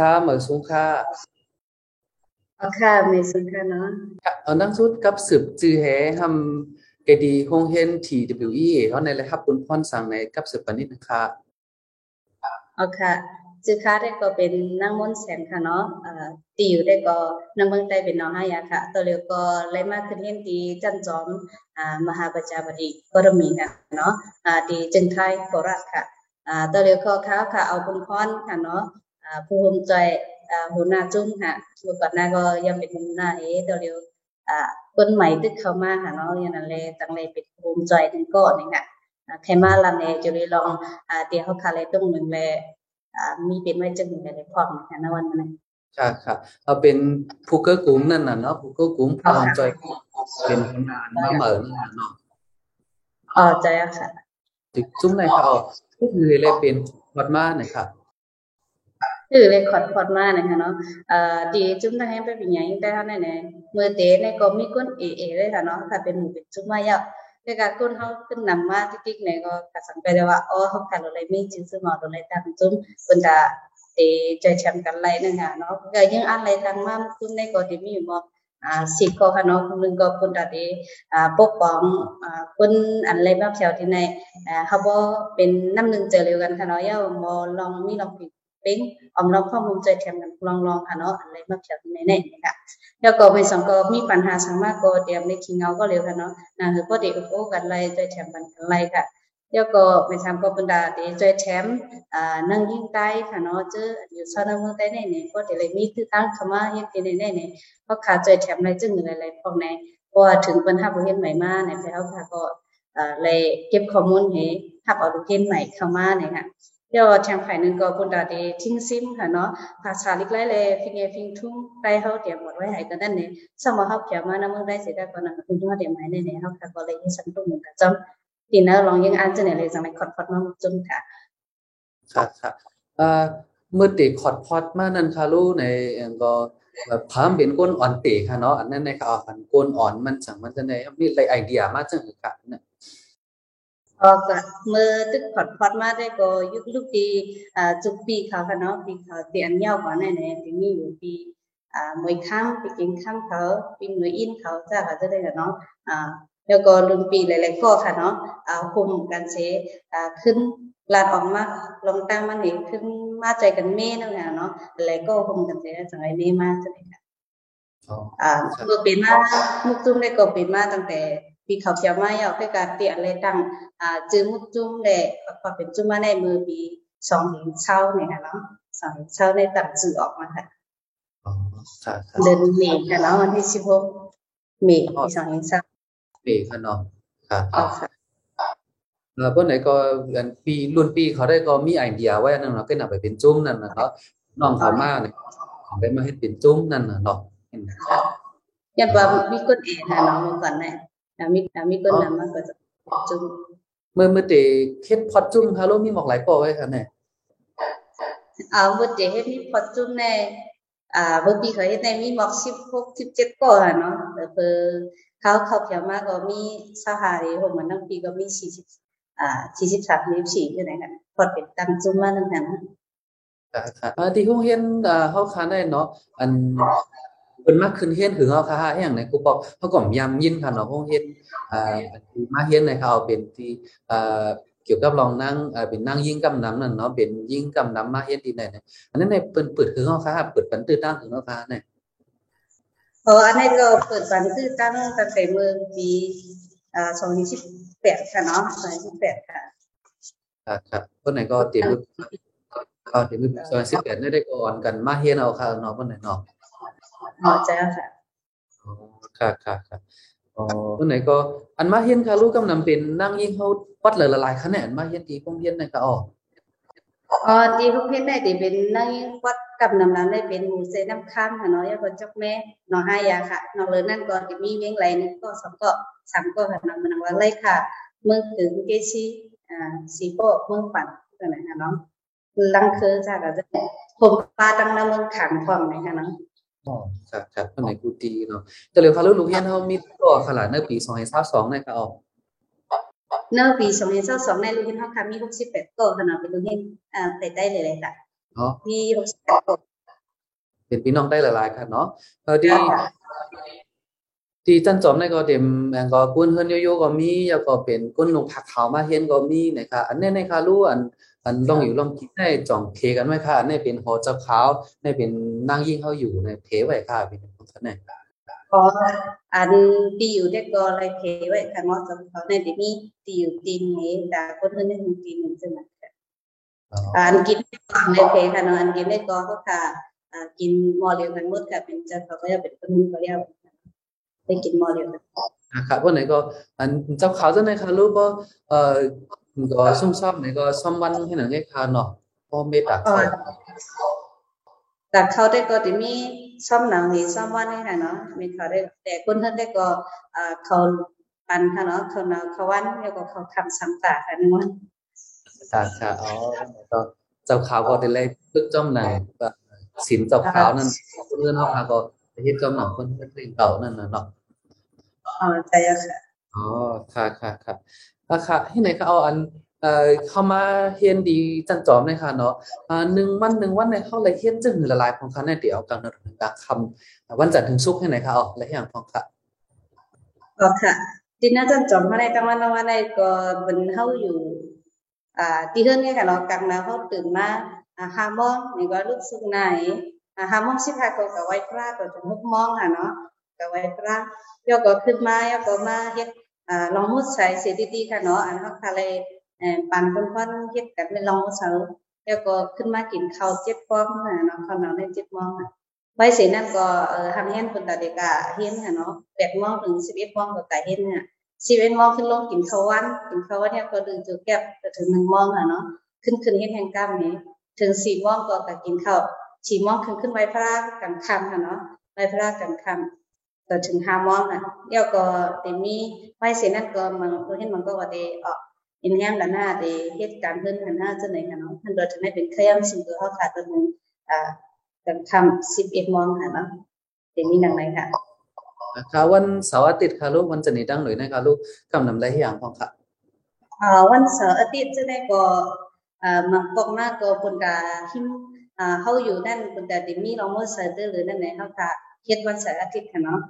อาค่ะเหมือนสุงค่ะอาค่ะไม่สุงค่ะเนาะเอานั่งสุดกับสืบจือแหทำเกดีคงเห็น TWE เขาในเลยครับคุณพ่อนสั่งในกับสืบปนิดนะคะเอาค่ะจือค่ะได้ก็เป็นนั่งมนแสนค่ะเนาะอ่าตีอยู่ได้ก็นั่งเมืองใต้เป็นน้องหายาค่ะ ตัวเรียวก็เลยมาขึ้นเห็นตีจันจอมอ่ามหาประจาบดีบรมีค่ะเนาะอ่าดีจึงไทยโคราชค่ะอ่าตัวเรียวก็ข้าวค่ะเอาคุณพ่อนค่ะเนาะ อ่าผู้ภูมิใจอ่าหัวหน้าจุ้งค่ะเมื่อก่อนหน้าก็ยังเป็นหัวหน้าเอตัวเรียวอ่าคนใหม่ตึกเข้ามาค่ะเนาะอย่างนั้นเลยตั้งเลยเป็นภูมิใจถึงก่อนนี่ค่ะแค่มาลำเนจุลีลองอ่าเดี๋ยวเขาคาเลยตรงหนึ่งเลยมีเป็นไว้จึงในในพร้อมนะคะในวันนั้นค่ะค่ะเอาเป็นผู้เกื้อกูลนั่นน่ะเนาะผู้เกื้อกูลพร้อมใจเป็นคนงานมาเหมือนเนาะอ๋อใจค่ะติดจุ้มในเขาก็คือเลยเป็นพอดมานะครับ คือเลยขอดพอดมานะคะเนาะเอ่อดีจุ้มได้ให้ไปเป็นอย่างแต่ท่านเนี่ยมือเตะในก็มีก้นเอเอเลยค่ะเนาะถ้าเป็นหมู่เป็นจุ้มมายาวแต่การคนเขาขึ้นนำมาติ๊กๆเนี่ยก็กระสังไปได้ว่าอ๋อเขาขายอะไรไม่จริงซึ่งหมออะไรตามจุ้มคนจะเอใจแชมกันไรนั่นค่ะเนาะก็ยังอะไรทางมาคุณในก็ที่มีอยู่บอกอ่าสิก็ค่ะเนาะคนนึงก็คนตัดเออ่าปกป้องอ่าคนอันไรแบบแถวที่ในอ่าเขาบอกเป็นน้ำหนึ่งเจอเร็วกันค่ะเนาะย่ามอลองมีลองผิด เป็นอมลองข้อมูลใจแถมกันลองลองค่ะเนาะอันไรแบบแถวที่ในเนี่ยค่ะแล้วก็ไม่สองก็มีปัญหาสังมากก็เตรียมในคิงเงาก็เร็วค่ะเนาะนั่นคือพอเด็กโอ้กันไรใจแถมกันไรค่ะแล้วก็ไม่ทำก็บรรดาเดี๋ยวใจแถมอ่านั่งยิ่งใต้ค่ะเนาะเจออยู่ซอนเมืองใต้เนี่เนี่ยก็เดี๋ยวเลยมีคือตั้งคำว่ายังกินในเนี่ยเน่เพราะขาใจแถมอะไรจึงอะไรพวกนี้พอถึงปัญหาประเทศใหม่มาเนี่ยแล้วค่ะก็อ่าเลยเก็บข้อมูลให้ทับเอาลูกเกณฑ์ใหม่เข้ามาเนี่ยค่ะ เดี๋ยวทางฝ่ายนึงก็ปุ่นดาเดทิ้งซิมค่ะเนาะภาษาลิกไล่เลยฟิงเอฟิงทุ่งไปเขาเตรียมหมดไว้ให้กันนั่นเนี่ยสมมติเขาเขียนมานะมึงได้เสียได้ก่อนนะคุณว่าเตรียมไว้ในเนี่ยเขาค่ะก็เลยให้ฉันตุ้งเหมือนกันจำทีนั้นลองยังอ่านจะไหนเลยจังในคอร์ดพอดมาจุ่มค่ะค่ะค่ะอ่าเมื่อติคอร์ดพอดมานั่นค่ะรู้ในก็พามเป็นก้นอ่อนเตะค่ะเนาะอันนั้นในค่ะอันก้นอ่อนมันสั่งมันจะในมีอะไรไอเดียมาจังค่ะเนี่ย ออกมือตึกพอดพอดมาได้ก็ยุคลูกปีอ่าจุกปีเขาค่ะเนาะปีเขาเตียนเย้ากว่าแน่ๆที่มีอยู่ปีอ่ามวยข้ามปีกินข้ามเขาปีมวยอินเขาจ้าก็จะได้ค่ะเนาะอ่าแล้วก็รุ่นปีหลายๆก็ค่ะเนาะอ่าคุมกันเสอ่าขึ้นลาดออกมาลงตั้งมันนี่ขึ้นมาใจกันเม่นั่นแหละเนาะแล้วก็คุมกันเสจังไรเม่มาจะได้ค่ะอ่าเมื่อปีมามุกจุ้มได้ก็ปีมาตั้งแต่ ปีเขาเขียวมาเอาคือการเตียอะไรตั้งอ่าจื้อมุดจุ้มเลยพอเป็นจุ้มมาในมือปีสองถึงเช้าเนี่ยค่ะเนาะสองเช้าในตั้งสื่อออกมาค่ะเดือนเมษค่ะเนาะวันที่สิบหกเมษปีสองถึงเช้าเมษค่ะเนาะค่ะแล้วพวกไหนก็ปีรุ่นปีเขาได้ก็มีไอเดียไว้นั่นเนาะก็น่าไปเป็นจุ้มนั่นนะเนาะน้องเขามาเนี่ยได้มาให้เป็นจุ้มนั่นนะเนาะยันว่ามีคนเองนะเนาะเมื่อก่อนเนี่ย มีมีคนนำมาก็จะจุ่มเมื่อเมื่อเดเฮ็ดพอดจุ่มฮาโลมีหมอกหลายปอไว้ค่ะแม่อ่าเมื่อเดเฮ็ดมีพอดจุ่มแน่อ่าเมื่อปีเขาเฮ็ดในมีหมอกสิบหกสิบเจ็ดปอเนาะแต่เพิ่เขาเขาเขียวมากก็มีสหารีผมมันทั้งปีก็มีสี่สิบอ่าสี่สิบสามสี่สี่อยู่ไหนกันพอดเป็นตั้งจุ่มมาตั้งแต่นั้นค่ะที่ห้องเรียนอ่าเฮาค้าได้เนาะอันเพิ่นมาขึ้นเฮียนถึงเอาค่ะอหยังในกูบอกเขาก็ยำยินค่ะเนาะห้องเฮียนอ่ามาเฮียนในเขาเป็นที่อ่าเกี่ยวกับรองนั่งอ่าเป็นนั่งยิงกำน้ำนั่นเนาะเป็นยิงกำน้ำมาเฮียนที่ไหนเนี่ยอันนั้นในเปิดเปิดถึงเอาค่ะเปิดปันตื้อตั้งถึงเอาค่ะเนี่ยเอออันนี้ก็เปิดปันตื้อตั้งตั้งแต่เมื่อปีอ่า2018ค่ะเนาะ2018ค่ะครับครับคนไหนก็เตรียมก็เตรียม2018ได้ก่อนกันมาเฮียนเอาค่ะเนาะคนไหนเนาะ พอใจค่ะอ๋อค่ะค่ะค่ะอ๋อวันไหนก็ อันมาเฮียนค่ะลูกกำลังเป็นนั่งยิงเขาวัดเลยละลายคะแนนมาเฮียนทีพงเฮียนในค่ะอ๋ออ๋อทีพงเฮียนได้ที่เป็นนั่งวัดกำนำนั้นได้เป็นหมูเซน้ำข้ามค่ะเนาะยาคนจักแม่นอห้ายาค่ะนอเลยนั่นก็จะมีเวียงไหลนึงก็สองก็สามก็ค่ะนอมันว่าเลยค่ะ เมืองถึงเกซีอ่าสีโปเมืองปั่นกันไหนคะเนาะลังคือจ้าก็จะผมปลาตั้งน้ำเมืองขังทองไหนคะเนาะอ๋อ ครับครับเมื่อไหร่กูตีเนาะแต่เร็วค่ะลูกลูกเฮียนเฮามีตัวขนาดในปี2022นะครับอ๋อในปี2022ในลูกเฮียนเฮาค่ะมี68ตัวขนาดเป็นลูกเฮียนอ่าได้ได้เลยค่ะอ๋อมี68ตัวเป็นพี่น้องได้หลายๆค่ะเนาะเออดีที่จันจอมในก็เต็มแองก็กุ้นเฮือนโยๆก็มีแล้วก็เป็นกุ้นลงผักขาวมาเฮ็นก็มีนะคะอันนี้ในค่ะรู้อัน อันลองอยู่ลองคิดได้จ่องเคกันไว้ค่ะอันนี้เป็นหอเจ้าขาวนี่เป็นนางยิ่งเฮาอยู่ในเพไว้ค่ะเป็นของท่านนี่อ๋ออันตีอยู่ได้ก็เลยเพไว้ทางว่าจะเขาในที่มีตีอยู่ตีนนี้แต่คนอื่นนี่ตีนหนึ่งใช่ไหมอันกินในเพค่ะเนาะอันกินได้ก็เขาค่ะอ่ากินมอเรียวกันหมดค่ะเป็นเจ้าเขาก็จะเป็นคนนึงก็เรียกได้กินมอเรียวกันอะครับวันไหนก็อันเจ้าขาวเจ้าไหนค่ะรู้ก็เอ่อก็ซุ่มซ่อมไหนก็ซ่อ มวันให้หนังให้ค่ะเนาะพ่อเมตตาอ๋อแต่เขาได้ก็จะมีซ่อมหนังนี่ซ่อมวันนี่ค่ะเนาะมีเขาได้แต่คนท่านได้ก็อ่าเขาปันค่ะเนาะเขาเนาะเขาวันแล้วก็เขาทำซ้ำตาค่ะนึงวันค่ะค่ะอ๋อก็เจ้าขาวก็ได้เลยพึกจ้อมหนังก็สินเจ้าขาวนั่นคนอื่นเฮาค่ะก็เฮ็ดจ้อมหนังคนเพิ่นเก่านั่นน่ะเนาะอ๋อใจอะค่ะอ๋อค่ะค่ะค่ะ อะค่ะที่ไหนคะเอาอันเอ่อเข้ามาเฮียนดีจันจอมเลยค่ะเนาะอ่าหนึ่งวันหนึ่งวันในเข้าเลยเฮียนจึงละลายของค่ะในเดี๋ยวกลางถึงกลางคำวันจันทร์ถึงศุกร์ให้ไหนคะเอาและอย่างของค่ะอ๋อค่ะดินน่าจะจอมมาในกลางวันวันในก็เป็นเฮาอยู่อ่าที่เฮือนเนี่ยค่ะเนาะกลางนาเฮาตื่นมาอ่าห้าโมงนี่ก็ลุกสุกไหนอ่าห้าโมงสิบห้าก็ก็ไหว้พระก็ถึงหกโมงค่ะเนาะก็ไหว้พระยก็ขึ้นมาย่อก็มาเฮ็ดอ่า ลองมุดใส่เสร็จดีๆค่ะเนาะอันเฮาค่ะเลปันคนๆเฮ็ดกันเป็นลองมุดเสาแล้วก็ขึ้นมากินข้าวเจ็ดโมงค่ะเนาะข้าวเหนียวในเจ็ดมงค่ะไว้เสร็จนั้นก็เอ่อทำเฮียนคนตาเด็กอะเฮียนค่ะเนาะแปดโมงถึงสิบเอ็ดโมงก็ตาเฮียนเนี่ยสิบเอ็ดโมงขึ้นลงกินข้าววันกินข้าววันเนี่ยก็ดื่มจุแก้บถึงหนึ่งโมงค่ะเนาะขึ้นขึ้นเฮ็ดแห่งกรรมนี้ ถึงสี่โมงก็ก็กินข้าวสี่โมงขึ้นขึ้นไว้พระกันคำค่ะเนาะไว้พระกันคำ ก็ถึงห้าโมงอะเดี๋ยวก็เดี๋ยวมีไหว้เสร็จนั้นก็มันก็เห็นมันก็ว่าเดออกอินแฮมด้านหน้าเดเหตุการณ์เพิ่นกันหน้าจังไหนค่ะเนาะท่านโดยจะไม่เป็นเครื่องสิ่งตัวเฮาค่ะตัวนึงอ่ากันค่ำสิบเอ็ดโมงค่ะเนาะเดี๋ยวมีดังไหนค่ะค่ะวันเสาร์อาทิตย์ค่ะลูกวันจันทร์นี้ดังหน่อยนะคะลูกกำนำได้อย่างของค่ะอ่าวันเสาร์อาทิตย์จะได้ก็อ่ามันก็มาก็เพิ่นก็หิมอ่าเฮาอยู่นั่นเพิ่นก็ได้มีลองมือเสาร์หรือนั่นไหนเฮาก็เฮ็ดวันเสาร์อาทิตย์ค่ะเนาะ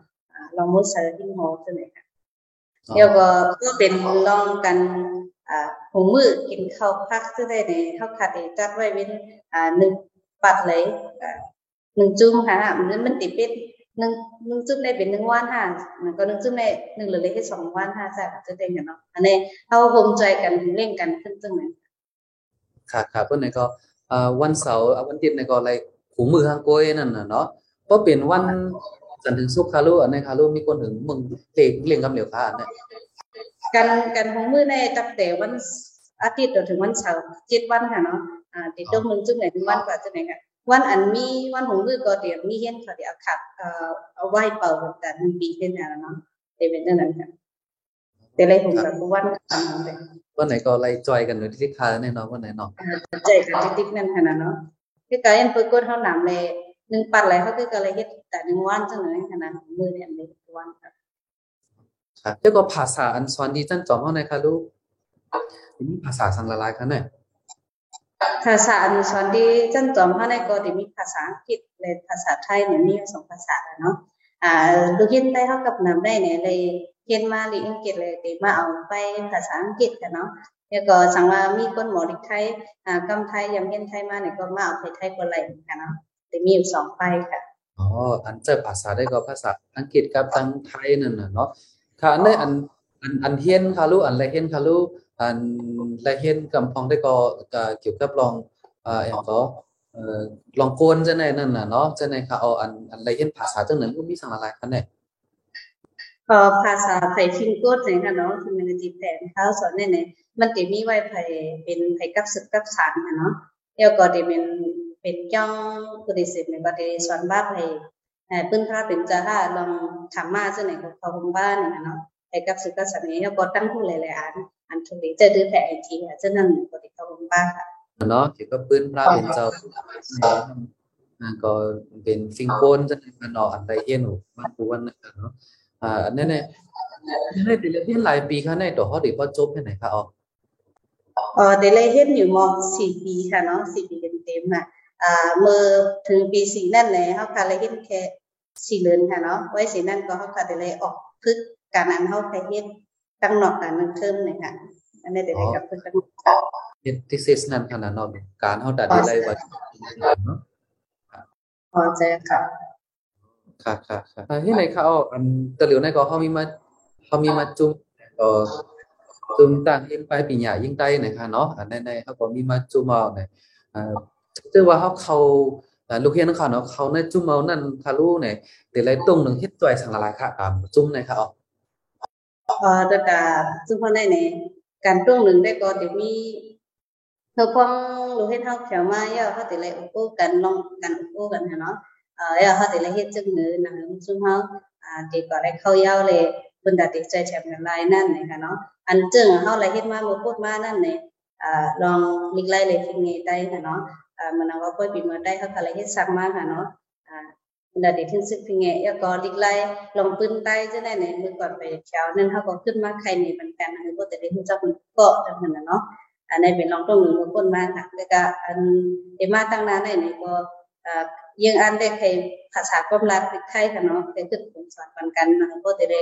อ่าลองมือเสาร์ที่หอจังได๋ค่ะเดี๋ยวก็เป็นลองกันหูมือกินข้าวพักจังได๋เนี่ยเฮาค่ะได้จัดไว้เป็นหนึ่งปัดเลยหนึ่งจุ่มค่ะมันมันติเป็นหนึ่งหนึ่งจุ่มได้เป็นหนึ่งวันค่ะมันก็หนึ่งจุ่มได้หนึ่งหลือเลยแค่สองวันค่ะจ้ะจะได้กันเนาะอันนี้เฮาโฮมใจกันเร่งกันขึ้นจังไหนค่ะค่ะเพิ่นไหนก็วันเสาร์วันอาทิตย์ในก็อะไรหูมือทางโกยนั่นน่ะเนาะเพราะเป็นวัน จันทร์ถึงศุกร์ค่ะลูกอันนี้ค่ะลูกมีคนถึงมึงเล่งเล่งกำเหลียวค่ะอันนี้กันกันของมือในตั้งแต่วันอาทิตย์จนถึงวันเสาร์เจ็ดวันค่ะเนาะอ่าติดต้องมึงจุ่มไหนถึงวันกว่าจังไหนค่ะวันอันมีวันของมือก็เดี๋ยวมีเฮ็ดเขาเดี๋ยวขับเอ่อเอาไว้เป่าแต่หนึ่งปีเป็นแล้วเนาะเดี๋ยวเป็นจังนั้นค่ะแต่เลยผมกับวันกันไปวันไหนก็ไล่จอยกันอยู่ที่คาแน่นอนวันไหนเนาะใจกันติ๊กๆนั่นค่ะเนาะคือการเอ็นเปิดกดเฮานำเลย หนึ่งปัดเลยเขาคือก็เลยเฮ็ดแต่หนึ่งวันจังไหนค่ะนะมือเนี่ยเลยวันค่ะค่ะแล้วก็ภาษาอันสอนดีจันจอมเฮาไหนค่ะลูกมีภาษาสังละลายค่ะเนี่ยภาษาอันสอนดีจันจอมเฮาในก็สิมีภาษาอังกฤษและภาษาไทยเนี่ยมีอยู่สองภาษาเนาะอ่าลูกเรียนได้เฮากับนำได้เนี่ยเลยเรียนมาเรียนอังกฤษเลยได้มาเอาไปภาษาอังกฤษกันเนาะแล้วก็สังว่ามีคนหมอลิกไทยอ่ากำไทยยำเรียนไทยมาเนี่ยก็มาเอาไปไทยคนไหลกันเนาะ แต่มีอยู่สองไปค่ะอ๋ออันเจอภาษาได้ก็ภาษาอังกฤษกับทางไทยนั่นน่ะเนาะค่ะอันนี้อันอันอันเฮียนค่ะลูกอันไรเฮียนค่ะลูกอันไรเฮียนกำพองได้ก็ก็เกี่ยวกับลองเอ่ออย่างก็เอ่อลองโกนจังไดนั่นน่ะเนาะจังไดค่ะเอาอันอันไรเฮียนภาษาจังนั้นก็มีสังละลายค่ะเนี่ยพอภาษาไทยฟิงโกดเนี่ยค่ะเนาะคือมันจะแผนเขาสอนเนี่ยมันจะมีไว้ไผเป็นไผกับศึกกับสารค่ะเนาะแล้วก็จะเป็น เป็นจ้องผู้ดิสิตเนี่ยก็จะสอนบ้าไผเอ่อปื้นพาเป็นจะถ้าลองทำมาจังไหนก็เขาคงบ้านเนี่ยเนาะไผกับศึกกับสารเนี่ยก็ตั้งผู้หลายๆอันอันทุกจะดื้อแต่ไอทีอะจังนั้นก็ที่เขาคงบ้าค่ะเนาะเกี่ยวกับปืนพระเป็นเจ้าอ่าก็เป็นฟิงโกนจังได๋เนาะอันไรเฮียนหูมากูวันนั้นเนาะอ่าอันนี้เนี่ยอันนี้เป็นเรียนหลายปีค่ะในตัวเฮาได้บ่จบให้ไหนค่ะอ๋อเออเดลยเฮ็ดอยู่มสี่ปีค่ะเนาะสี่ปีเต็มๆน่ะอ่าเมื่อถึงปี4นั่นแหละเฮาค่ะเลยเฮ็ดแค่4เดือนค่ะเนาะไว้สินั่นก็เฮาค่ะได้เลยออกพึกการอันเฮาไปเฮ็ดตั้งนอกการนึงเทิมเลยค่ะอันนี้ได้กับพึกตั้งเฮ็ด thesis นั่นขนาดนาะการเฮาตัดได้ว่าเนาะพอใจค่ะค่ะค่ะค่ะเฮ็ดไหนเอาอันตะเหลียวในก็เฮามีมาเฮามีมาจุ่มเอ่อจุ่มต่างเฮ็ดไปปีหญ้ายิ่งใต้นะคะเนาะอันในเฮาก็มีมาจุ่มเอาเนี่ย เอ่อว่าเฮาเขาลูกเรียนค่ะเนาะเขาในจุ่มเอานั่นค่ะรู้เนี่ยแต่ละตรงหนึ่งเฮ็ดจ้อยสังหลายค่ะตามจุ่มในค่ะเอาพอตะกาซึ่งพอได้ในการตรงหนึ่งได้ก็จะมีเธอพ้องรู้เฮ็ดเฮาแถวมาเย่าเฮาติเลยอุปกันลองกันอุปกันเนาะเออย่าเฮาติเลยเฮ็ดจึงมือนะซึ่งเฮาอ่าติก็ได้เข้ายาวเลยเพิ่นด้ติดใจแถมกันลายนั่นนะคะเนาะอันจึงเฮาเลยเฮ็ดมาบ่พูดมานั่นเนี่ยอ่าลองลิกไล่เลยฟิงเงได้ค่ะเนาะ อ่ามันว่าป่วยปีมือได้เฮาก็เลยเฮ็ดสักมาค่ะเนาะอ่า là để thiên sự phi nghệ ya có đi lại lòng pin tay thế này này mới còn phải chéo nên họ có ขึ้นมาใครนี่มันกันมันก็จะได้รู้จักมันก็จังนั้นเนาะอันนี้เป็นลองตรงหนึ่งบางคนมาค่ะแล้วก็อันเอมาตั้งนานนี่ก็อ่ายังอันได้ใครภาษาความรักไทยค่ะเนาะแต่คือผมสอนกันกันมันก็จะได้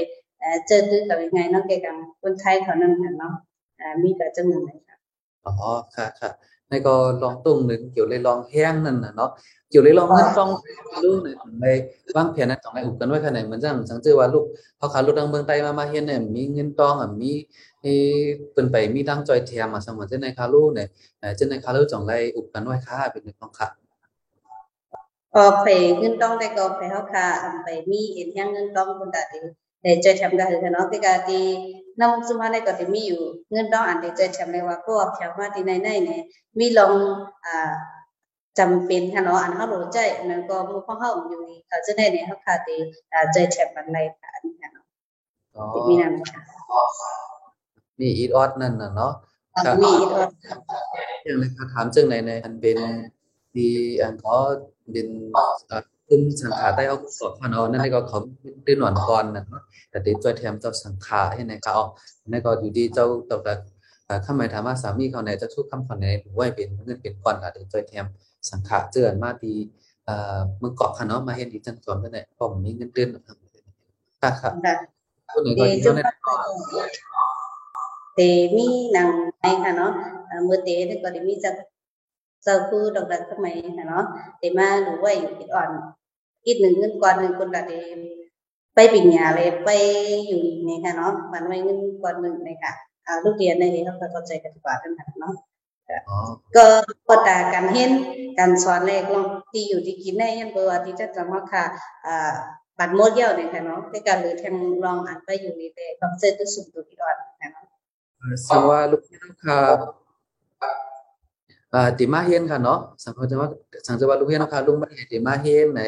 เจอตื้อกับยังไงเนาะเกี่ยวกับคนไทยเขานั่นค่ะเนาะอ่ามีกับจังหนึ่งเลยค่ะอ๋อค่ะค่ะ ในก็ลองตรงหนึ่งเกี่ยวเลยลองแห้งนั่นน่ะเนาะเกี่ยวเลยลองเงินต้องรู้ในในวางแผนนั้นต้องให้อุบกันไว้ขนาดเหมือนจังสังเจอว่าลูกเขาขาลูกทางเมืองใต้มามาเฮ็ดเนี่ยมีเงินต้องอะมีเอเปิ้นไปมีดังจอยแถมมาสมมุติในคาลูเนี่ยเอ่อจังในคาลูจ่องไล่อุบกันไว้ค่ะเป็นต้องค่ะก็ไปเงินต้องได้ก็ไปเฮาค่ะไปมีเอ็นยังเงินต้องคนตาติได้ใจทำได้คือเนาะที่กาที่ นำสุมาในก็ที่มีอยู่เงินต้องอันได้ใจทำได้ว่าก็เพียงมาที่ไหนเนี่ยมีลองอ่าจำเป็นค่ะเนาะอันเฮารู้ใจนั่นก็มู่ของเฮาอยู่นี่เขาจะได้เนี่ยเฮาค่ะที่อ่าใจแทบมันไรค่ะอันนี้ค่ะเนาะมีนั่นค่ะมีอีดออดนั่นน่ะเนาะมีอีกว่าอย่างไรคะถามจังไหนในอันเป็นที่อันก็เป็น เอ่อขึ้นสังขารใต้เอาสอบพันเอานั่นก็เขาตื้นหนอนก่อนนะเนาะแต่เดี๋ยวแถมเจ้าสังขารให้ในเขาเอานั่นก็อยู่ดีเจ้าตบแต่ข้าหมายถามว่าสามีเขาเนี่ยจะทุกคำขวัญในหรือว่าเป็นเงินเป็นก่อนก็เดี๋ยวช่วยแถมสังขารเจือนมาที่เอ่อเมืองเกาะค่ะเนาะมาเฮ็ดดีจังจอมนั่นแหละเพราะมันมีเงินเดือนครับค่ะค่ะค่ะคนไหนก็ thì ที่ chúng เขา ta เนี่ย thì mi nằng này hả nó à, mưa tế thì có để mi giật giờ khu độc đặc các mày hả nó để mà đủ vậy ít ổn ít หนึ่งเงินก่อนหนึ่งคนละเดไปปิ่นหยาเลยไปอยู่ในค่ะเนาะมันไว้เงินก่อนหนึ่งในค่ะอ่าลูกเรียนในนี้เขาก็เข้าใจกันดีกว่ากันค่ะเนาะอ๋อก็ก็ตาการเห็นการสอนแรกลองที่อยู่ที่กินได้ยันเบอร์ที่จะจำว่าค่ะอ่าบัตรโมดเยี่ยวเนี่ยค่ะเนาะในการหรือทางลองอ่านไปอยู่ในแต่ลองเจอตัวสุดตัวที่อ่อนค่ะเนาะสังว่าลูกเฮ็ดค่ะอ่าติมาเฮ็ดค่ะเนาะสังเขาจะว่าสังจะว่าลูกเฮ็ดค่ะ ลุงมาเฮ็ดติมาเฮ็ดไหน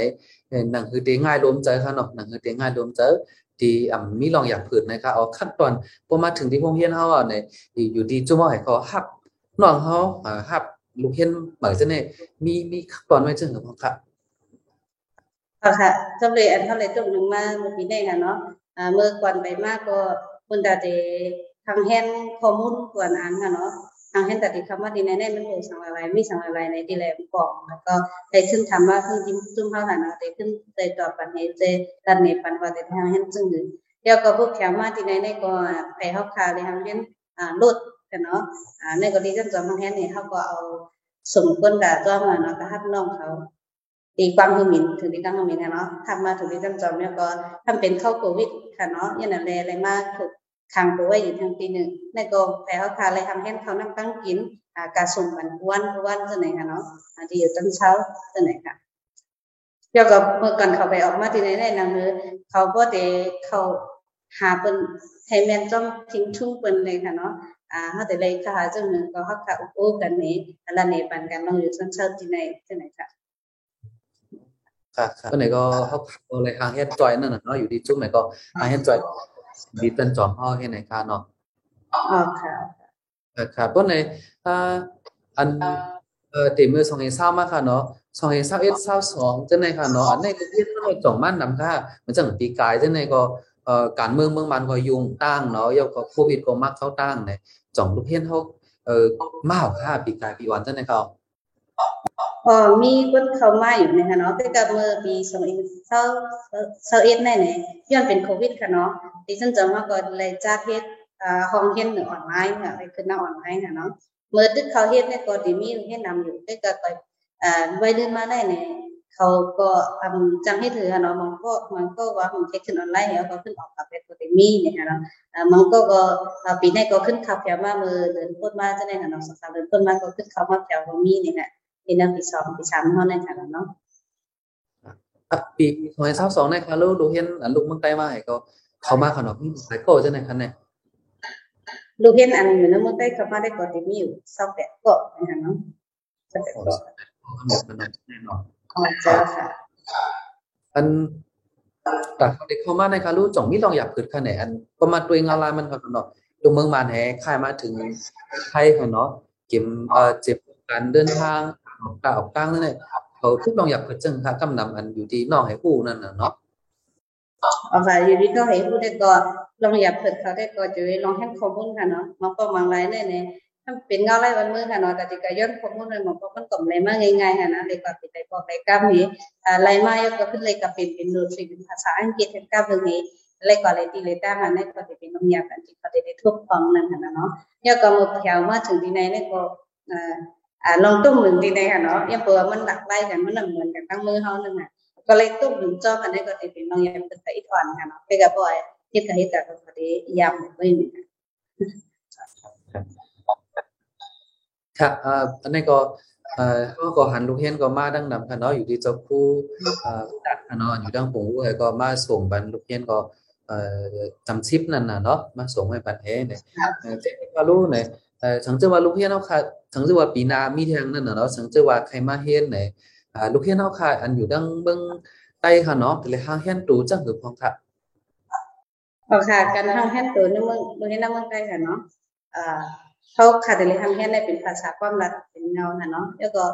เอ่อหนังคือติง่ายรวมใจค่ะเนาะหนังคือติง่ายรวมใจที่อ่ามีลองอยากผืนนะคะเอาขั้นตอนพอมาถึงที่โรงเรียนเฮาเนี่ยที่อยู่ที่จุ่มให้เขาฮับน้องเฮาอ่าฮับลูกเฮ็ดเหมือนจะเนี่ยมีมีขั้นตอนไว้จังครับค่ะค่ะค่ะสำเร็จอันเท่าไรตรงหนึ่งมาเมื่อปีนี้ค่ะเนาะอ่าเมื่อก่อนไปมากก็คุณตาเดทางแฮนข้อมูลกวนอันค่ะเนาะ ทางแฮนตาติคำว่าดีแน่ๆมันเป็นสังอะไมีสังอะไรในดีแลมกล่องแล้วก็ได้ขึ้นทำว่าขึ้นจิ้มจุ่มเฮาค่ะเนาะได้ขึ้นได้ตอบปัญหาเจดันในปันว่าได้ทางแฮนจึงหนึ่งเดี๋ยวก็พวกแขวมาที่ไหนก็ไปเฮาคาเลยทางเรียนอ่าลดค่ะเนาะอ่าในกรณีจังจอมทางแฮนนี่เฮาก็เอาสมคนดาจ้อมาเนาะก็ฮับน้องเขาตีความคือหมิ่นถึงที่ตั้งคือหมิ่นนะเนาะทำมาถึงที่ตั้งจอมเนี่ยก็ทำเป็นเข้าโควิดค่ะเนาะยันอะไรอะไรมากถูก ขังตัวไว้อยู่ทางปีหนึ่งในก็แพ้เขาทานอะไรทำให้เขานั่งตั้งกินอ่าการส่งบันวันวันจะไหนค่ะเนาะอ่าที่อยู่ตั้งเช้าจะไหนค่ะเกี่ยวกับเมื่อก่อนเขาไปออกมาที่ไหนได้นางมือเขาก็เดเขาหาเป็นไทยแมนจ้อมทิ้งทุ่งเป็นเลยค่ะเนาะอ่าเขาแต่เลยค่ะจังหนึ่งก็เขาค่ะอุปกันนี้อะไรในปันกันลองอยู่ตั้งเช้าที่ไหนที่ไหนค่ะค่ะค่ะคนไหนก็เขาเขาเลยทางเฮ็ดจอยนั่นน่ะเนาะอยู่ที่จุ่มไหนก็ทางเฮ็ดจอย ดีตันจอมเฮาเฮ็ดไหนค่ะเนาะอ๋อค่ะเออครับเพราะในอ่าอันเอ่อติมือสองเฮซ่ามาค่ะเนาะสองเฮซ่าเอ็ดซ่าสองจังไดค่ะเนาะอันในเรียนมันจ่องมันนำค่ะมันจังปีกายจังไดก็เอ่อการเมืองเมืองมันก็ยุ่งตั้งเนาะแล้วก็โควิดก็มักเข้าตั้งเนี่ยจ่องลูกเฮียนเฮาเอ่อมากค่ะปีกายปีวันจังได๋ครับ อ๋อมีคนเข้ามาอยู่นะคะเนาะแต่ก็เมื่อปี2021นี่เนี่ยย้อนเป็นโควิดค่ะเนาะดิฉันจะมาก็เลยจัดเฮ็ดห้องเรียนอออนไลน์ค่ะไปขึ้นหน้าออนไลน์ค่ะเนาะเมื่อตึกเขาเฮ็ดเนี่ยก็สิมีเฮ็ดนำอยู่แต่ก็ก็อ่าวัยรุ่นมาได้เนี่ยเขาก็ทำจังให้ถือค่ะเนาะมันก็มันก็ว่ามันเทคขึ้นออนไลน์แล้วก็ขึ้นออกกับเป็นก็ได้มีเนี่ยค่ะเนาะมันก็ก็ปีนี้ก็ขึ้นข่าวแถวมาเมื่อเดือนต้นมาจังได๋ค่ะเนาะสักเดือนต้นมาก็ขึ้นเขามาแถวมีเนี่ยค่ะ ปีนึงปี2ปี3เฮานั่นค่ะเนาะอะปี2022เนี่ยค่ะลูกลูกเห็นอันลูกเมืองใต้มาให้ก็เข้ามาค่ะเนาะมีหลายโกจังได๋คะเนี่ยลูกเห็นอันเหมือนเมื่อใต้เข้ามาได้ก็สิมีอยู่28ก็นะคะเนาะ28ก็แบบมันแน่นอนอ๋อเจ้าค่ะอันแต่เด็กเข้ามาในคารู้จ่องมีลองอยากเกิดคะแนนอันก็มาตัวงานลายมันก็เนาะดูเมืองมาแห่ค่ายมาถึงไทยค่ะเนาะเก็บเอ่อเจ็บการเดินทาง ออกกาออกกลางนั่นแหละเขาทุกลองอยากเกิดจังค่ะกำนำอันอยู่ที่น้องให้ผู้นั่นน่ะเนาะเอาค่ะอยู่ที่ก็ให้ผู้ได้ก็ลองอยากเปิดเขาได้ก็จะลองให้ข้อมูลค่ะเนาะมันก็บางรายได้เนี่ยถ้าเป็นเงาไรวันมือค่ะเนาะแต่ที่ก็ย้อนข้อมูลเลยมันก็มันก็ไม่มาง่ายๆค่ะนะเลยก็เป็นได้บอกได้กำนี้อ่าไรมาก็ขึ้นเลยก็เป็นเป็นโน้ตเป็นภาษาอังกฤษเป็นกำนี้เลยก็เลยตีเลยตั้งอันนี้ก็จะเป็นน้ำยากันที่เขาได้ทุกฟองนั่นค่ะเนาะแล้วก็มาแถวมาถึงที่ไหนเนี่ยก็อ่า อ่าลองตุ้มหนึ่งที่ไหนค่ะเนาะยังเปิดมันหลักไล่กันมันเหมือนกันตั้งมือเขานั่นน่ะก็เลยตุ้มหนึ่งจอกันได้ก็จะเป็นน้องยามเป็นไปอีกอ่อนค่ะเนาะไปกับบ่อยเฮ็ดกับเฮ็ดกับก็ได้ยามไว้นี่ค่ะเอ่ออันนี้ก็เอ่อเขาก็หันลูกเห็นก็มาดังนำค่ะเนาะอยู่ที่เจ้าคู่เอ่อตัดค่ะเนาะอยู่ดังปงด้วยก็มาส่งบันลูกเห็นก็เอ่อจำชิปนั่นน่ะเนาะมาส่งให้บันเฮเนี่ยเออเจ๊ก็รู้เนี่ย เออสังเจว่าลูกเห็นเฮาค่ะสังเจว่าปีน้ามีทางนั่นเนาะสังเจว่าใครมาเฮ็ดเนี่ยอ่าลูกเห็นเฮาค่ะอันอยู่ดังเบิ่งใต้ค่ะเนาะเลยหาเฮ็ดตูจังคือพองค่ะเอค่ะการทำแฮนตัวในเมืองเมืองในเมืองไทยค่ะเนาะอ่าเขาค่ะแต่เลยทำแฮนได้เป็นภาษาความรักเป็นเงาค่ะเนาะแล้วก็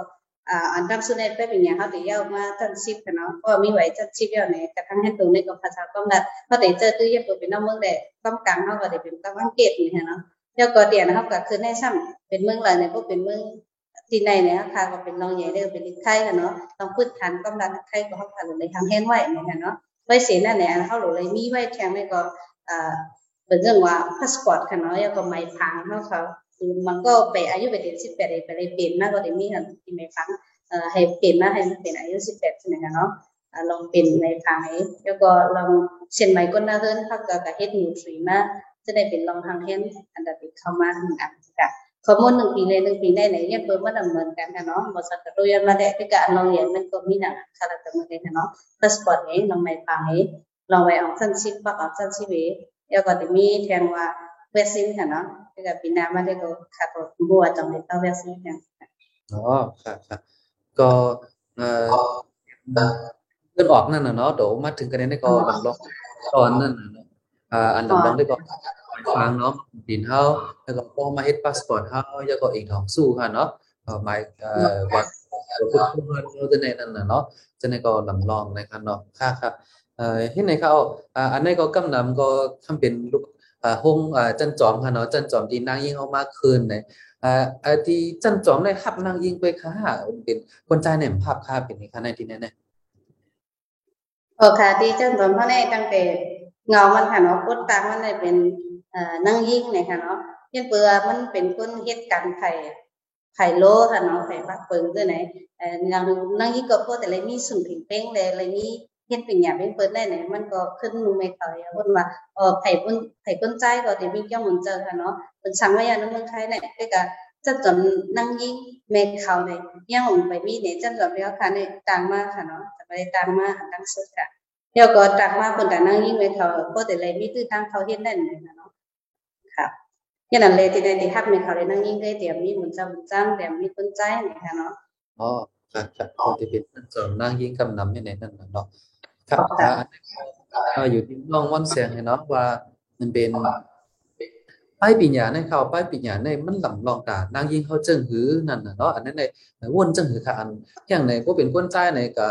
อ่าอันดับสุดในไปเป็นอย่างเขาติยาวมาตั้งชิปค่ะเนาะก็มีไหว้จัดชิปแล้วในกระทั่งแฮนตัวในก็ภาษาความรักเขาติเจอตื้เย็บตัวเป็นน้ำเมืองได้ความกลางเขาก็ได้เป็นกำลังเกตนี่ค่ะเนาะ แล้วก็เดียนเขาก็คือในซ้ำเป็นเมืองหลายในพวกเป็นเมืองที่ในเนี่ยค่ะก็เป็นรองใหญ่เด้อเป็นลิไทยค่ะเนาะต้องพื้นฐานกำลังไทยก็เขาผ่านเลยทางแห้งไว้เนี่ยค่ะเนาะไว้เสียนั่นเนี่ยเขาเลยมีไว้แทงในก็อ่าเป็นเรื่องว่าพาสปอร์ตค่ะเนาะแล้วก็ไม้พังเขาเขาคือมันก็ไปอายุไปถึงสิบแปดไปเลยเปลี่ยนนะก็ได้มีค่ะที่ไม้พังเอ่อให้เปลี่ยนนะให้มันเป็นอายุสิบแปดใช่ไหมคะเนาะลองเป็นไม้พังให้แล้วก็ลองเช่นไม้ก้นหน้าเฮิรนเขาก็กับเฮ็ดนิวทรีมา จะได้เป็นรองทางเห็นอันดับที่เข้ามาทางอันค่ะข้อมูลหนึ่งปีเลยหนึ่งปีในไหนเนี่ยเปิดมาดำเนินการค่ะเนาะบริษัทกระตุ้นมาได้ที่การลองเรียนมันก็มีหนังคาราตมาได้ค่ะเนาะพาสปอร์ตเองลองไม่ฟังเองลองไปออกสั้นชิปปักออกสั้นชิปเองแล้วก็จะมีแทงว่าเวสซินค่ะเนาะที่กับปีหน้ามาได้ก็ขาดบัวจังเลยต้องเวสซินค่ะอ๋อครับครับก็เอ่อเลื่อนออกนั่นน่ะเนาะเดี๋ยวมาถึงกันได้ก็ลำลองตอนนั่นน่ะ เนาะอ่าอันลำลองได้ก็ฟังเนาะดินเฮาแล้วก็พอมาเฮ็ดพาสปอร์ตเฮาแล้วก็อีกทองสู้ค่ะเนาะเอ่อหมายเอ่อว่าทุกคนเราจะในนั่นน่ะเนาะจะในก็ลำลองนะครับเนาะค่ะครับเอ่อเฮ็ดไหนเขาอ่าอันนี้ก็กำนำก็ทำเป็นลูกอ่าห้องอ่าจันจอมค่ะเนาะจันจอมที่นางยิ่งเอามาคืนเนี่ยอ่าอ่าที่จันจอมได้รับนางยิงไปค่ะเป็นคนใจายเนี่ยภาพค่ะเป็นนี่ค่ะในที่นั้นเนี่ยโอค่ะดีจังตอนพ่อแน่ตั้งแต่ เงามันค่ะเนาะกดตามมันได้เป็นนั่งยิ่งเนี่ยค่ะเนาะเฮ็ดเปือมันเป็นคนเฮ็ดกันไข่ไข่โลค่ะเนาะไข่ปักเปิงด้วยไหนเอ่อนั่งนั่งยิ่งก็พอแต่เลยมีสุ่มผิงเป้งเลยเลยมีเฮ็ดเป็นหยาเป็นเปิดได้ไหนมันก็ขึ้นนูไม่เขาอย่าว่าว่าเออไผ่ปุ้นไผ่ก้นใจก็ได้มีเจ้าหมุนเจอค่ะเนาะเป็นสั่งไว้อย่างนเมืองไทยเนี่ยแต่ก็จะจนนั่งยิ่งเมฆเขาเนี่ยยังผมไปมีเนี่ยจังจอมแล้วค่ะเนี่ยต่างมากค่ะเนาะจะไปต่างมากต่างสุดค่ะ แล้วก็ตักมาคนแต่นั่งยิ่งไปเขาก็แต่เลยมีตื้อตั้งเขาเฮ็ดนั่นเลยนะเนาะครับย่างนั้นเลยที่ในที่ฮับในเขาเลยนั่งยิ่งได้เตรียมมีหมุนจ้าหมุนจ้างเตรียมมีคนใจนี่ค่ะเนาะอ๋อค่ะค่ะปกติเป็นจันจอมนางยิงกำนำให้ในนั่นน่ะเนาะครับอ่าอยู่ที่น้องม่อนเสียงให้เนาะว่ามันเป็นป้ายปีญาในเขาป้ายปีญาในมันลำลองกานางยิงเขาเจิ้งหือนั่นน่ะเนาะอันนั้นในวนเจิ้งหือค่ะอันอย่างในก็เป็นคนใจในก็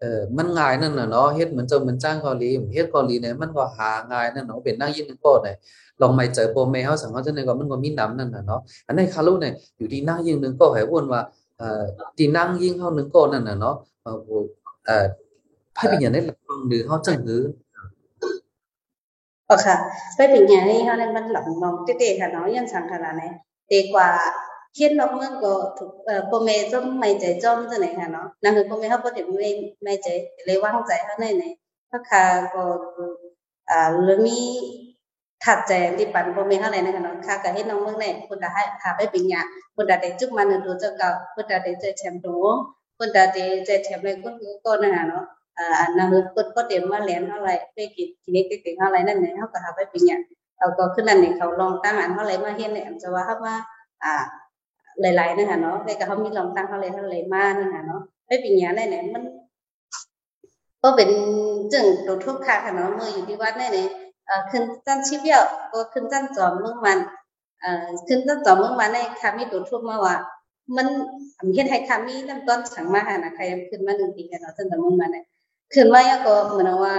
เออมันง่ายนั่นน่ะเนาะเฮ็ดเหมือนเจ้าเหมือนจ้างเกาหลีเฮ็ดเกาหลีเนี่ยมันก็หาง่ายนั่นเนาะเป็นนางยิงนึงก็ได้ลองไม่เจอโปรเมเฮาสังเฮาจังได๋ก็มันก็มีนำนั่นน่ะเนาะอันในคารุเนี่ยอยู่ที่นางยิงนึงก็ให้วนว่าเอ่อตีนั่งยิงเฮานึงก็นั่นน่ะเนาะเอ่อเอ่อไผเป็นหยังได้หลังหรือเฮาจังหืออ๋อค่ะไปเป็นหยังนี่เฮานั้มันหลังมองเต้ๆค่ะเนาะยังสังขารไหนเตกว่า เขียนนอกเมืองก็ถูกเอ่อบ่อแม่จอมไม่ใจจอมจังไหนค่ะเนาะนั่นคือบ่อแม่เฮาบ่ได้ไม่ไม่ใจเลยว่างใจเฮาในไหนพระคาก็อ่าหรือมีถัดใจที่ปันบ่แม่เฮาไหนนะคะเนาะค่ะก็เฮ็ดน้องเมืองไหนเพิ่นได้ให้พาไปเป็นหยังเพิ่นได้จุกมันดูเจ้าเก่าเพิ่นได้ใจแชมป์ดูเพิ่นได้ใจแชมป์เลยก็ก็นะคะเนาะ à năng lực có có điểm mà lén nó lại về cái cái cái cái nó lại nên này họ có học về nhận เอาก็ขึ้นนั่นนี่เขาลองตั้งอันเขาเลยมาเฮ็ดเนี่ยจะว่าเขาว่าอ่า หลายๆนั่นน่ะเนาะแต่ก็เขามีลองตั้งเขาเลยเขาเลยมานั่นน่ะเนาะไปปีนี้ได้เนี่ยมันก็เป็นจึงตัวทุกข์ค่ะค่ะเนาะมืออยู่ที่วัดนี่นี่เอ่อขึ้นจันชีพเดียวก็ขึ้นจันจอมเมืองมันเอ่อขึ้นจันจอมเมืองมันในค่ะมีตัวทุกข์มาว่ามันเฮ็ดให้ค่ะมีน้ำต้นสังมาหานะใครขึ้นมาหนึ่งปีกันเนาะจนแต่เมืองมันเนี่ยขึ้นมาแล้วก็เหมือนว่า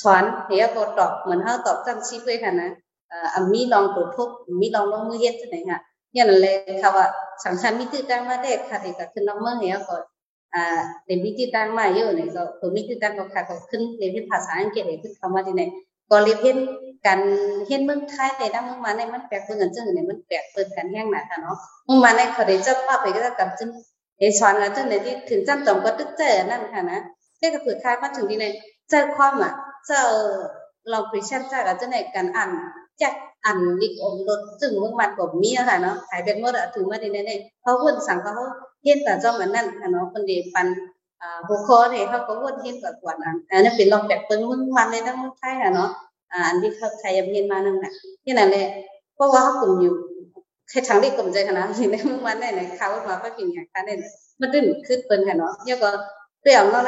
สอนเฮียก็ตอบเหมือนเฮาตอบจังซี่ด้วยค่ะนะเอ่อมีลองตัวทุกมีลองลงมือเฮ็ดจังได๋ค่ะ ยันเลยค่ะว่าสังสารมิติตั้งมาเด็ค่ะเด็กก็ขึ้นน้องเมื่อเหี่ยก็อ่าในมิติตั้งมาเยอะเนี่ยก็คือมิติตั้งก็ค่ะก็ขึ้นเรียนภาษาอังกฤษเลยขึ้นคำว่าที่ไหนก็เรียนการเห็นเมืองไทยแต่ดั้งเมืองมาในมันแปลกเปพื่อนจังเนยมันแปลกเพื่อนกันแห้งหนาค่ะเนาะเมืองมาในเขาได้จับป้าไปก็จะกลับจึงไอ้สอนกันจึงในที่ถึงจำจอมก็ตึ๊ดเจอนั่นค่ะนะเรีกกับเผื่คลายมาถึงที่ไหนเจอความอะเจอลองคริสเตียนจ้ากกันจังในการอ่าน จากอ่านลิกอมรถจึงเมื่อมันก็มีอะค่ะเนาะขายเป็นเมื่อถึงมาดีเนี่ยเขาวุ่นสั่งเขาเห็นแต่จ้ามันนั่นค่ะเนาะคนเดียปันอ่าหัวข้อเนี่ยเขาก็วุ่นเห็นกับกวนอันอันนี้เป็นลองแบบเปิ้งมึงมันในทั้งไทยค่ะเนาะอ่าอันที่เขาไทยยังเห็นมานั่นแหละที่นั่นแหละเพราะว่าเขากลุ่มอยู่แค่ทางที่กลุ่มใจค่ะนะเห็นในมึงมันเนี่ยเขาว่าก็กินอย่างกันเนี่ยมันดึงขึ้นเปิ้นค่ะเนาะเนี่ยก็เรื่อะก็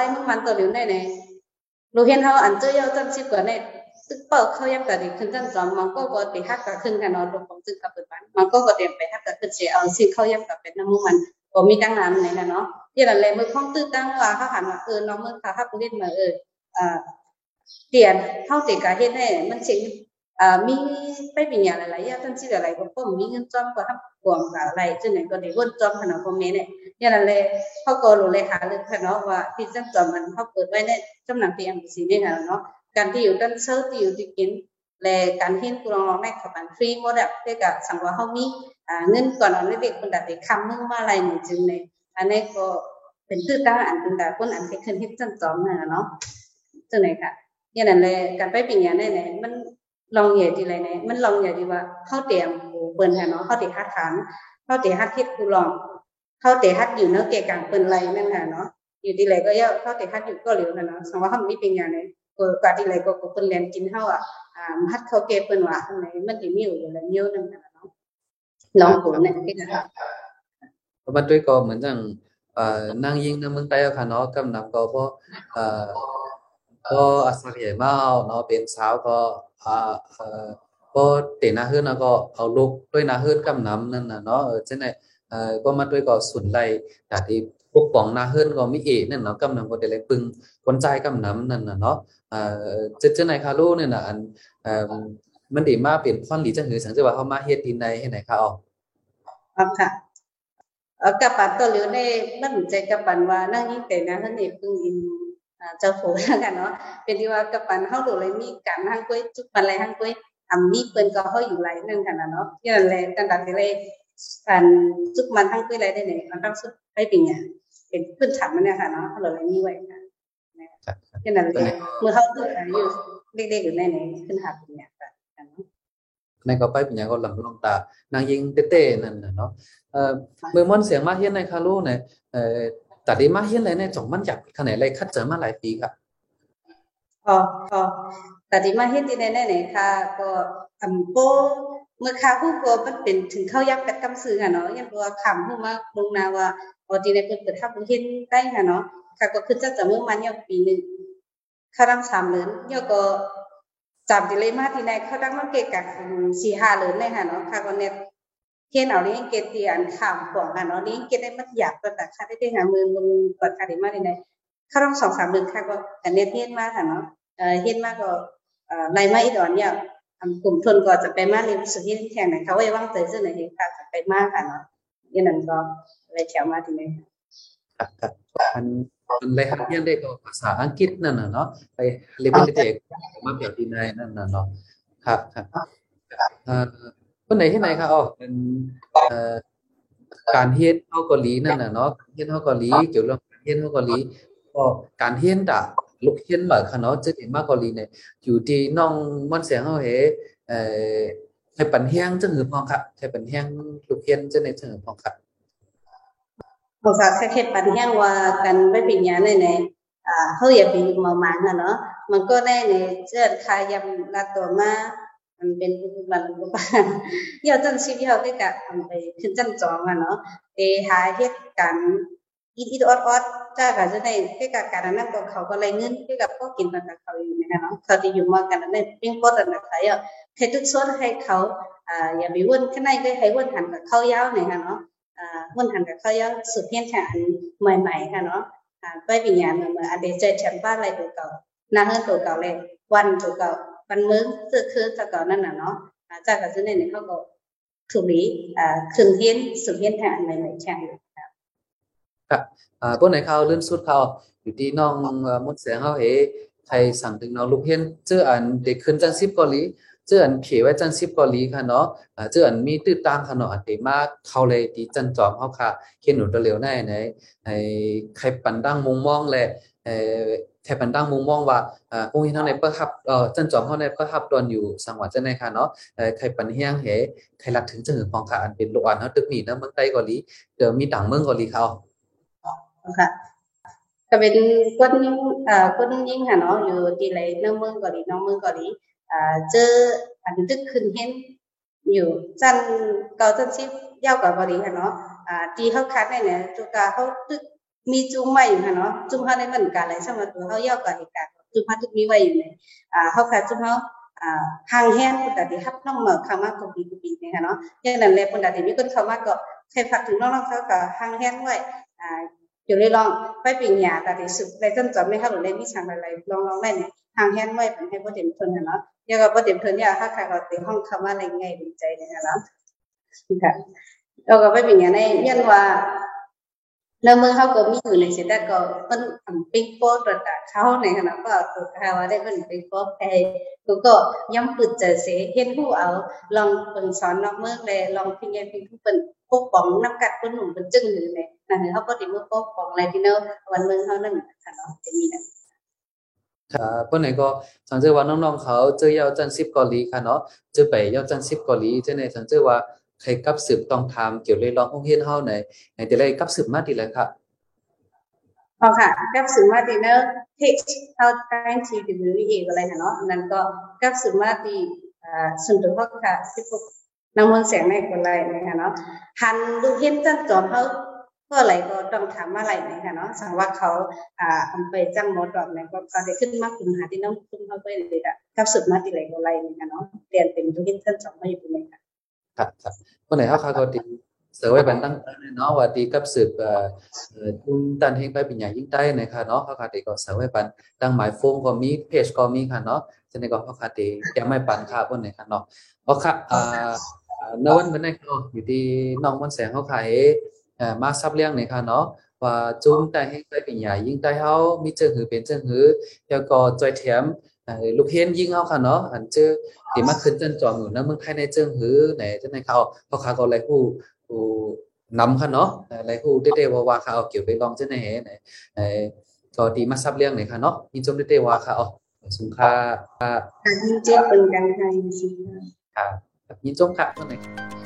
ตึ๊กเปิลเขายั습박 허약다리 근단점น고거대 학가 큰간 어로 공증 가불반 망고 거대 배 학가 근시 어 신커 약다น나무รวมของตึ๊กเปิลมันมันก็กดเดี่ยวไปตั้งน้ำไหนั้นะเนาะยี่หลังเลยมือข้องตื้อตั้งว่าเขาหันมาเออน้องมือขาหักูเล่นมาเอออ่าเปลี่ยนเข้าติดกับเฮ็ดให้มันเชิงอ่ามีไปเป็นอย่างไรายๆย่างท่านที่หลายๆก็ผมมีเงินจอมก็ทำกวงกับอะไรจนไหนก็ได้วนจอมขนาดคอมเมนต์เนี่ยยี่หลังเลยเขาก็รู้เลยหาเรื่องค่เนาะว่าที่จังจอมมันเขาเกิดไว้ในจำหนังเปียงสีนี่นะเนาะ การที่อยู่ด้านเซิร์ที่อยู่ที่กินและการเห็นกูลองในขับันฟรีหมดอะเพื่อกับสังวาเขามีเงินก่อนเอาเด็กคนดัดเด็กคำนึงมาอะไรหนึ่งจึงในอันนี้ก็เป็นตื้อตั้งอันเป็นแต่คนอันที่ขึ้นที่จังจอมนะเนาะจังไหนค่ะอย่างนั้นเลยการไปปีนี้เนี่ยมันลองเหยียดดีไรเนี่ยมันลองเหยียดดีว่าเข้าเตรียมเปิ้นค่ะเนาะเข้าเตียฮัดขานเข้าเตียฮัดเฮ็ดกูลอง เข้าเตะฮัดอยู่เนื้อเกะกังเปิ้นไรนั่นค่ะเนาะอยู่ที่ไรก็เยอะเข้าเตะฮัดอยู่ก็เหลียวนะเนาะสมว่าเขามีป็นอย่างไร ก็กาที่ไรก็ก็เปิ้นเรียนกินเฮาอะอ่าฮัดเข้าเกะเปิ้นว่าอันไหนมันสิมีอยู่แล้วมีอยู่นั่นค่ะเนาะลองผลเนี่ยที่นะมันด้วยก็เหมือนจังเอ่อนางยิงในเมืองไทยค่ะเนาะกำนำก็เพราะเอ่อก็อาศัยใหญ่มาเนาะเป็นสาวก็อ่าเอ่อก็เตะหน้าฮือนแล้วก็เอาลูกด้วยหน้าฮือนกำนำนั่นน่ะเนาะเออจังได๋เอ่อก็มาด้วยก็สุนไลจากที่ ปกป้องนาเฮือนก็มีเอนั่นเนาะกำนำก็ได้เลยปึงคนใจกำนำนั่นน่ะเนาะเอ่อจังจังได๋ค่ะลูเนี่ยน่ะอันเอ่อมันด้มาเป็นฟันหลีจังหือสังสิว่าเฮามาเฮ็ดที่ใดเฮ็ดไหนคะอ๋อครับค่ะเออกับปันตัวเหลียวในมันใจกับปันว่านั่งยิ่งแต่นะท่านนี่เพิ่งอินเจ้าโผแล้วกันเนาะเป็นที่ว่ากับปันเฮาดูเลยมีการหั่งกล้วยจุกปันไรหั่งกล้วยทำมีเปิ้นก็เฮาอยู่ไรนั่นกันนะเนาะอย่านั้นแหละกันดักเลยการจุกมันหั่งกล้วยไรได้ไหนมันต้องสุดไปเป็นเนี่ย เป็นพื้นฐานมันเนี่ยค่ะเนาะเราเลยมีไว้ค่ะอย่างนั้นเลยเมื่อเฮาอยู่อยู่เด็กๆอยู่ในไหนขึ้นหาเป็นเนี่ยค่ะเนาะในก็ไปเป็นอย่างก็ลำลองตานางยิงเต้ๆนั่นน่ะเนาะเอ่อมือมอนเสียงมาเฮียนในคารูเนี่ยเอ่อแต่ที่มาเฮียนเลยเนี่ยจ่องมันอยากขนาดไรคัดเจอมาหลายปีครับพอพอแต่ที่มาเฮ็ดที่ไหนไหนค่ะ ก็อำโปเมื่อค่าผู้ก็มันเป็นถึงเข้ายักกับกำซื้อค่ะเนาะอย่างว่าคำผู้มาลงนาว่า พอที่ในเพิ่นเปิดทับเฮ็ดได้ค่ะเนาะค่ะก็คือจะจะมื้อมันยอกปีหนึ่งค่ารัง3เหรียญยอกก็จำที่เลยมาที่ไหนเขาดังมาเกะกัก4-5เหรียญเลยค่ะเนาะค่ะก็เนี่ยเฮ็ดเอานี่เกตีอันข้ามของค่ะเนาะนี่เกตได้มันอยากแต่ค่าได้ได้หามือมึงกดค่าได้มาที่ไหนค่ารัง2-3เหรียญค่ะก็อันเนี้ยเฮ็ดมากค่ะเนาะเอ่อเฮ็ดมากก็เอ่อในมาอีดอนเนี่ยกลุ่มทุนก็จะไปมาเรียนสุดที่แข่งไหนเขาไว้ว่างใจซึ่งไหนค่ะจะไปมากค่ะเนาะอย่างนั้นก็ เอเลยแถวมาที่นี่ครับครับอันอันเลยครับเรียนได้ก็ภาษาอังกฤษนั่นน่ะเนาะไปเรียนเป็นเด็กมาแบบดีนายนั่นน่ะเนาะครับครับเออคนไหนที่ไหนครับอ๋อเป็นเอ่อการเฮ็ดเฮาเกาหลีนั่นน่ะเนาะเฮ็ดเฮาเกาหลีเกี่ยวกับการเฮ็ดเฮาเกาหลีก็การเฮ็ดอะลูกเฮ็ดแบบค่ะเนาะจะเห็นมาเกาหลีเนี่ยอยู่ที่น้องมันเสียงเฮาเฮเอ่อให้ปันแฮงจังหือพองครับให้ปันแฮงลูกเฮ็ดจังได๋จังหือพองครับ ภาษาแค่แค่ปันแห้งว่ากันไม่เป็นอย่างในในอ่าเขาอย่าไปมาหมางะเนาะมันก็ได้ในเชื่อคายำลาตัวมามันเป็นบันลุบานเยาจันชีวิตเขาได้กะทำไปขึ้นจันจองอะเนาะเอหาเหตุการณ์อีดอีดออดออดจ้าก็จะได้แค่กับการนั้นก็เขาก็เลยเงินแค่กับก็กินกันกับเขาอยู่นะคะเนาะเขาที่อยู่มากันนั้นเป็นโคตรนะใครอะให้ทุกส่วนให้เขาอ่าอย่าไปวุ่นข้างในก็ให้วุ่นหันกับเขายาวหน่อยค่ะเนาะ 问他个他要薯片看ะ买看咯，啊，ไปวิญญาณเหมือนเมื่อเดเจแชมป์บ้านอะไรตัวเก่านาเฮือตัวเก่าเลยวันตัวเก่าวันมื้อคือคือตัวเก่านั่นน่ะเนาะอาจารย์ก็จะเน้นเขาก็ถูกนี้อ่าคืนเพี้ยนสืบเพี้ยนแทนใหม่ๆแข่งครับครับอ่าพวกไหนเขาเลื่อนสุดเขาอยู่ที่น้องมุดเสียงเขาเฮใครสั่งถึงน้องลูกเพี้ยนเจออันเด็กขึ้นจังสิบเกาหลี เจออันเขียนไว้จังสิบกาหลีค่ะเนาะอ่าเจออันมีตื้อตามค่ะเนาะอันเดมากเขาเลยที่จันจอมเขาค่ะเขียนหนุนเร็วแน่ไหนไอ้ใครปันดังมุมมองแหละเอ่อใครปันดังมุมมองว่าอ่าพวกนี้ทางในเปิดฮับเอ่อจันจอมเขาในเปิดฮับตอนอยู่สังหวัดจันในค่ะเนาะเอ่อใครปันเฮียงเฮใครรักถึงจังหือพองค่ะอันเป็นโลกอันเฮาตึกมีนะเมืองใต้เกาหลีเดี๋ยวมีต่างเมืองเกาหลีเขาค่ะก็เป็นคนอ่าคนยิ่งค่ะเนาะอยู่ที่ไหนน้อเมืองเกาหลีน้องเมืองเกาหลี อ่าเจออันตึกขึ้นเห็นอยู่จันเกาจันซิยาวกับเกาหลีค่ะเนาะอ่าที่เขาคัดเนี่ยจุกาเขาตึกมีจุงไว้อยู่ค่ะเนาะจุงเขาได้เหมือนกันเลยสำหรับตัวเขายาวกับเหตุการณ์จุงเขาตึกมีไว้อยู่เนี่ยอ่าเขาคัดจุงเขาอ่าห่างแห้งแต่ที่ฮับน้องเหมือคำว่ากุบีกุบีเนี่ยค่ะเนาะอย่างนั้นเลยคนแต่ที่มีคนคำว่าก็ใครฝากถึงน้องๆเขาก็ห่างแห้งไว้อ่าอยู่ในลองไปปีญาแต่ที่สุดในต้นจอมไม่เข้าหรือในวิชางอะไรลองลองได้เนี่ย ทางแฮนไว้เป็นให้บ่เต็มทนเนาะยังก็บ่เต็มทนเนี่ยถ้าใครก็ติห้องคำว่าอะไรไงดีใจเนี่ยนะค่ะแล้วก็ไปปีญาในเรียนว่าในเมืองเขาก็มีอยู่ในเสแต่ก็เพิ่นปิ๊กโป๊ดระดับเขาในขณะก็ตัวเขาว่าได้เพิ่นปิ๊กโป๊ดไปกูก็ย้ำปึดเจอเสเฮ็ดผู้เอาลองเพิ่นสอนนอกเมืองเลยลองพิงไงพิงผู้เพิ่นปกป้องนักกัดคนหนุ่มเพิ่นจึงอยู่ในนั่นเขาก็ติมือปกป้องอะไรที่เนาะวันเมืองเขานั่นค่ะเนาะจะมีนะ ครับเพื่อนไหนก็สังเกตว่าน้องๆเขาเจอยาจันทร์สิบเกาหลีค่ะเนาะเจอไปยาจันทร์สิบเกาหลีเจอในสังเกตว่าใครกับสืบต้องทำเกี่ยวเลยลองห้องเฮียนเฮาไหนไหนแต่เลยกับสืบมาดีเลยครับพอค่ะกับสุมาติเนอร์เทคเข้าใกล้ทีดีวีเออะไรเนาะนั่นก็กับสุมาติอ่าส่วนตัวเขาค่ะที่พวกนางมนต์แสงในคนไรนะคะเนาะหันดูเห็นจันจอมเขา ก็อะไรก็ต้องถามอะไรนะคะเนาะสังว่าเขาอ่าอำไปจ้างรถดอกเนี่ยก็ก็ได้ขึ้นมาคุมหาที่น้องคุมเขาไปเลยอะกับสุดมาติไหลคนไรนะคะเนาะเรียนเป็นดูเห็นจันจอมมาอยู่ตรงนี้ค่ะครับครับเพื่อนไหนเขาเขาก็ดีเสือไว้บันตั้งเนาะว่าดีกับสืบเอ่อเอ่อจุนตันเฮงไปเป็นใหญ่ยิ่งใต้นะคะเนาะเขาขาดก็เสือไว้บันตั้งหมายโฟมก็มีเพจก็มีค่ะเนาะจะในก็เขาขาดแกไม่ปันค่ะเพื่อนไหนค่ะเนาะเพราะค่ะอ่านวันเป็นไหนเนาอยู่ที่น้องมันแสงเขาขาย เอ่อมาซับเลี้ยงเนี่ยค่ะเนาะว่าจุ้มแต่ให้ไปเป็นใหญ่ยิ่งได้เฮามีเจิงหือเป็นเจิงหือแล้วก็จอยแถมเอ่อลูกเห็นยิ่งเฮาค่ะเนาะอันเจอที่มาขึ้นจันจอมอยู่นะเมืองไทยในเจิงหือไหนจังได๋เขาเขาขาก็เลยฮู้ฮู้นำค่ะเนาะอะไรฮู้เด้ๆว่าว่าเขาเอาเกี่ยวไปลองจังได๋ไหนเอ่อก็ดีมาซับเลี้ยงนี่ค่ะเนาะมีจมเด้ๆว่าเขาสงค่าค่ะยิ่งเจ็บเป็นกันค่ะยิ่งสิค่ะค่ะยินจมค่ะเท่าไหร่